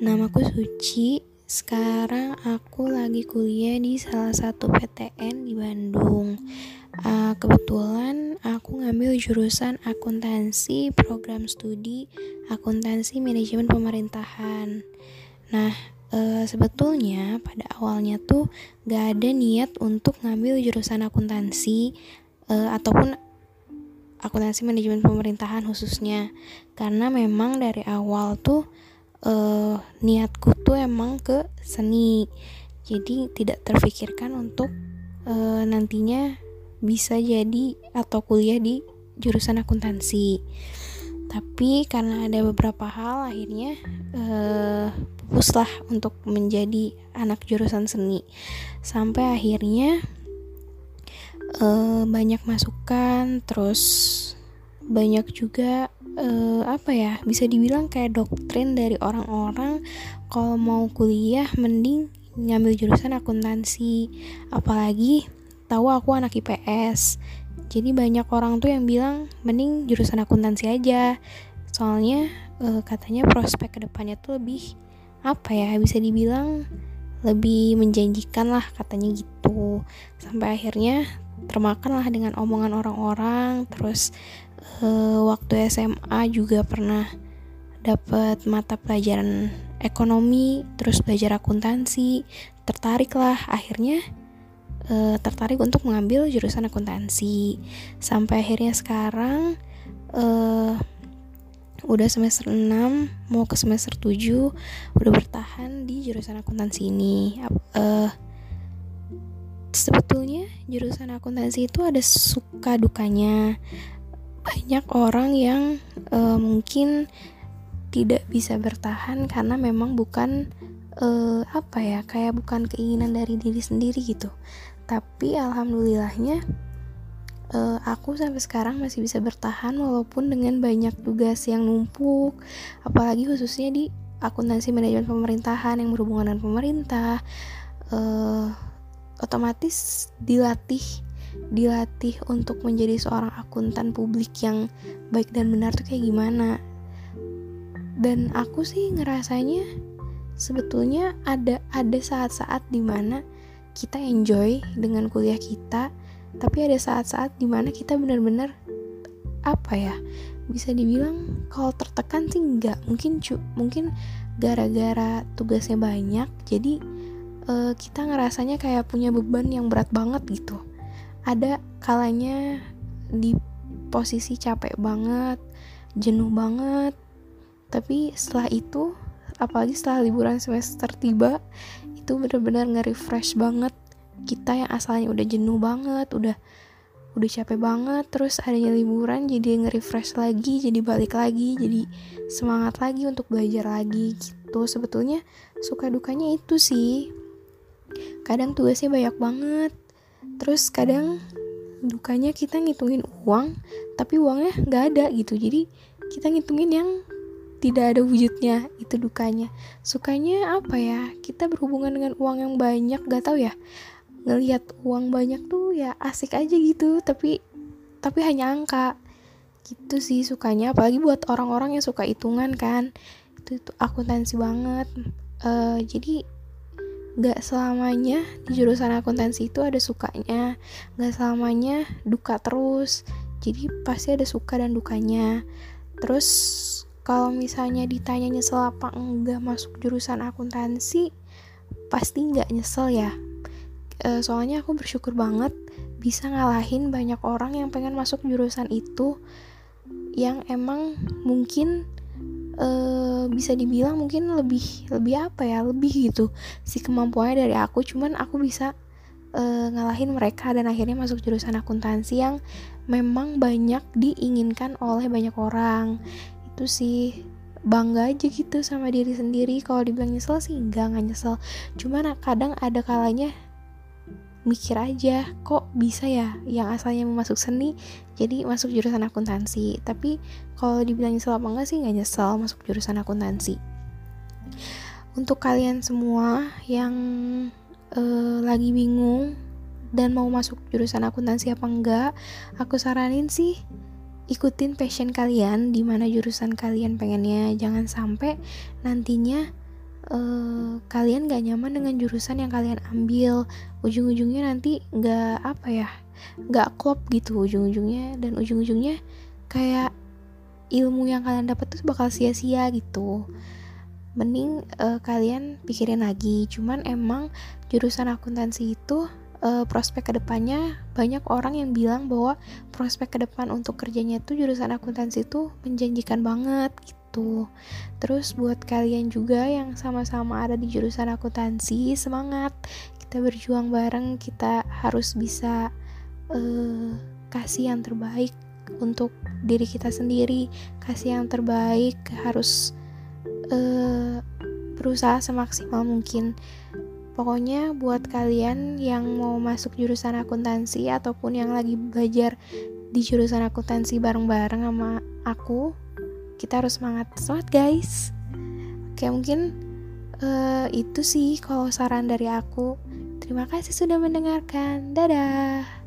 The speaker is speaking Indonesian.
Namaku Suci. Sekarang aku lagi kuliah di salah satu PTN di Bandung. Uh, kebetulan aku ngambil jurusan akuntansi program studi akuntansi manajemen pemerintahan. Nah, uh, sebetulnya pada awalnya tuh gak ada niat untuk ngambil jurusan akuntansi uh, ataupun akuntansi manajemen pemerintahan khususnya karena memang dari awal tuh uh, niatku tuh emang ke seni. Jadi tidak terfikirkan untuk uh, nantinya bisa jadi atau kuliah di jurusan akuntansi. Tapi karena ada beberapa hal akhirnya uh, untuk menjadi anak jurusan seni. Sampai akhirnya uh, banyak masukan terus banyak juga uh, apa ya bisa dibilang kayak doktrin dari orang-orang kalau mau kuliah mending ngambil jurusan akuntansi. Apalagi tahu aku anak IPS jadi banyak orang tuh yang bilang mending jurusan akuntansi aja. Soalnya uh, katanya prospek ke depannya tuh lebih apa ya bisa dibilang lebih menjanjikan lah katanya gitu. Sampai akhirnya termakan lah dengan omongan orang-orang terus uh, waktu SMA juga pernah dapat mata pelajaran ekonomi terus belajar akuntansi tertarik lah akhirnya uh, tertarik untuk mengambil jurusan akuntansi. Sampai akhirnya sekarang uh, udah semester 6 mau ke semester 7 udah bertahan di jurusan akuntansi ini. Uh, sebetulnya jurusan akuntansi itu ada suka dukanya banyak orang yang uh, mungkin tidak bisa bertahan karena memang bukan uh, apa ya kayak bukan keinginan dari diri sendiri gitu. Tapi alhamdulillahnya uh, aku sampai sekarang masih bisa bertahan walaupun dengan banyak tugas yang numpuk. Apalagi khususnya di akuntansi manajemen pemerintahan yang berhubungan dengan pemerintah uh, otomatis dilatih dilatih untuk menjadi seorang akuntan publik yang baik dan benar tuh kayak gimana? Dan aku sih ngerasanya sebetulnya ada ada saat-saat di mana kita enjoy dengan kuliah kita tapi ada saat-saat di mana kita benar-benar apa ya bisa dibilang kalau tertekan sih enggak mungkin cu mungkin gara-gara tugasnya banyak jadi uh, kita ngerasanya kayak punya beban yang berat banget gitu ada kalanya di posisi capek banget jenuh banget. Tapi setelah itu apalagi setelah liburan semester tiba itu bener-bener nge-refresh banget kita yang asalnya udah jenuh banget udah udah capek banget. Terus adanya liburan jadi nge-refresh lagi jadi balik lagi jadi semangat lagi untuk belajar lagi gitu. Sebetulnya suka dukanya itu sih. Kadang tugasnya banyak banget terus kadang dukanya kita ngitungin uang tapi uangnya nggak ada gitu. Jadi kita ngitungin yang tidak ada wujudnya itu dukanya. Sukanya apa ya? Kita berhubungan dengan uang yang banyak gak tau ya. Ngelihat uang banyak tuh ya asik aja gitu tapi tapi hanya angka. Gitu sih sukanya apalagi buat orang-orang yang suka hitungan kan. Itu, itu akuntansi banget. Uh, jadi gak selamanya di jurusan akuntansi itu ada sukanya. Gak selamanya duka terus. Jadi pasti ada suka dan dukanya. Terus kalau misalnya ditanya nyesel apa enggak masuk jurusan akuntansi pasti nggak nyesel ya. E, soalnya aku bersyukur banget bisa ngalahin banyak orang yang pengen masuk jurusan itu yang emang mungkin uh, bisa dibilang mungkin lebih lebih apa ya lebih gitu si kemampuannya dari aku. Cuman aku bisa uh, ngalahin mereka dan akhirnya masuk jurusan akuntansi yang memang banyak diinginkan oleh banyak orang. Itu sih bangga aja gitu sama diri sendiri. Kalau dibilang nyesel sih enggak nggak nyesel. Cuman kadang ada kalanya mikir aja kok bisa ya yang asalnya mau masuk seni jadi masuk jurusan akuntansi. Tapi kalau dibilang nyesel apa enggak sih nggak nyesel masuk jurusan akuntansi. Untuk kalian semua yang uh, lagi bingung dan mau masuk jurusan akuntansi apa enggak aku saranin sih ikutin passion kalian di mana jurusan kalian pengennya. Jangan sampai nantinya uh, kalian gak nyaman dengan jurusan yang kalian ambil. Ujung-ujungnya nanti gak apa ya gak klop gitu ujung-ujungnya. Dan ujung-ujungnya kayak ilmu yang kalian dapat tuh bakal sia-sia gitu. Mending uh, kalian pikirin lagi. Cuman emang jurusan akuntansi itu uh, prospek ke depannya banyak orang yang bilang bahwa prospek ke depan untuk kerjanya itu jurusan akuntansi itu menjanjikan banget gitu terus buat kalian juga yang sama-sama ada di jurusan akuntansi semangat. Kita berjuang bareng kita harus bisa uh, kasih yang terbaik untuk diri kita sendiri kasih yang terbaik harus uh, berusaha semaksimal mungkin. Pokoknya buat kalian yang mau masuk jurusan akuntansi ataupun yang lagi belajar di jurusan akuntansi bareng-bareng sama aku kita harus semangat. Semangat guys. Oke mungkin uh, itu sih kalau saran dari aku. Terima kasih sudah mendengarkan. Dadah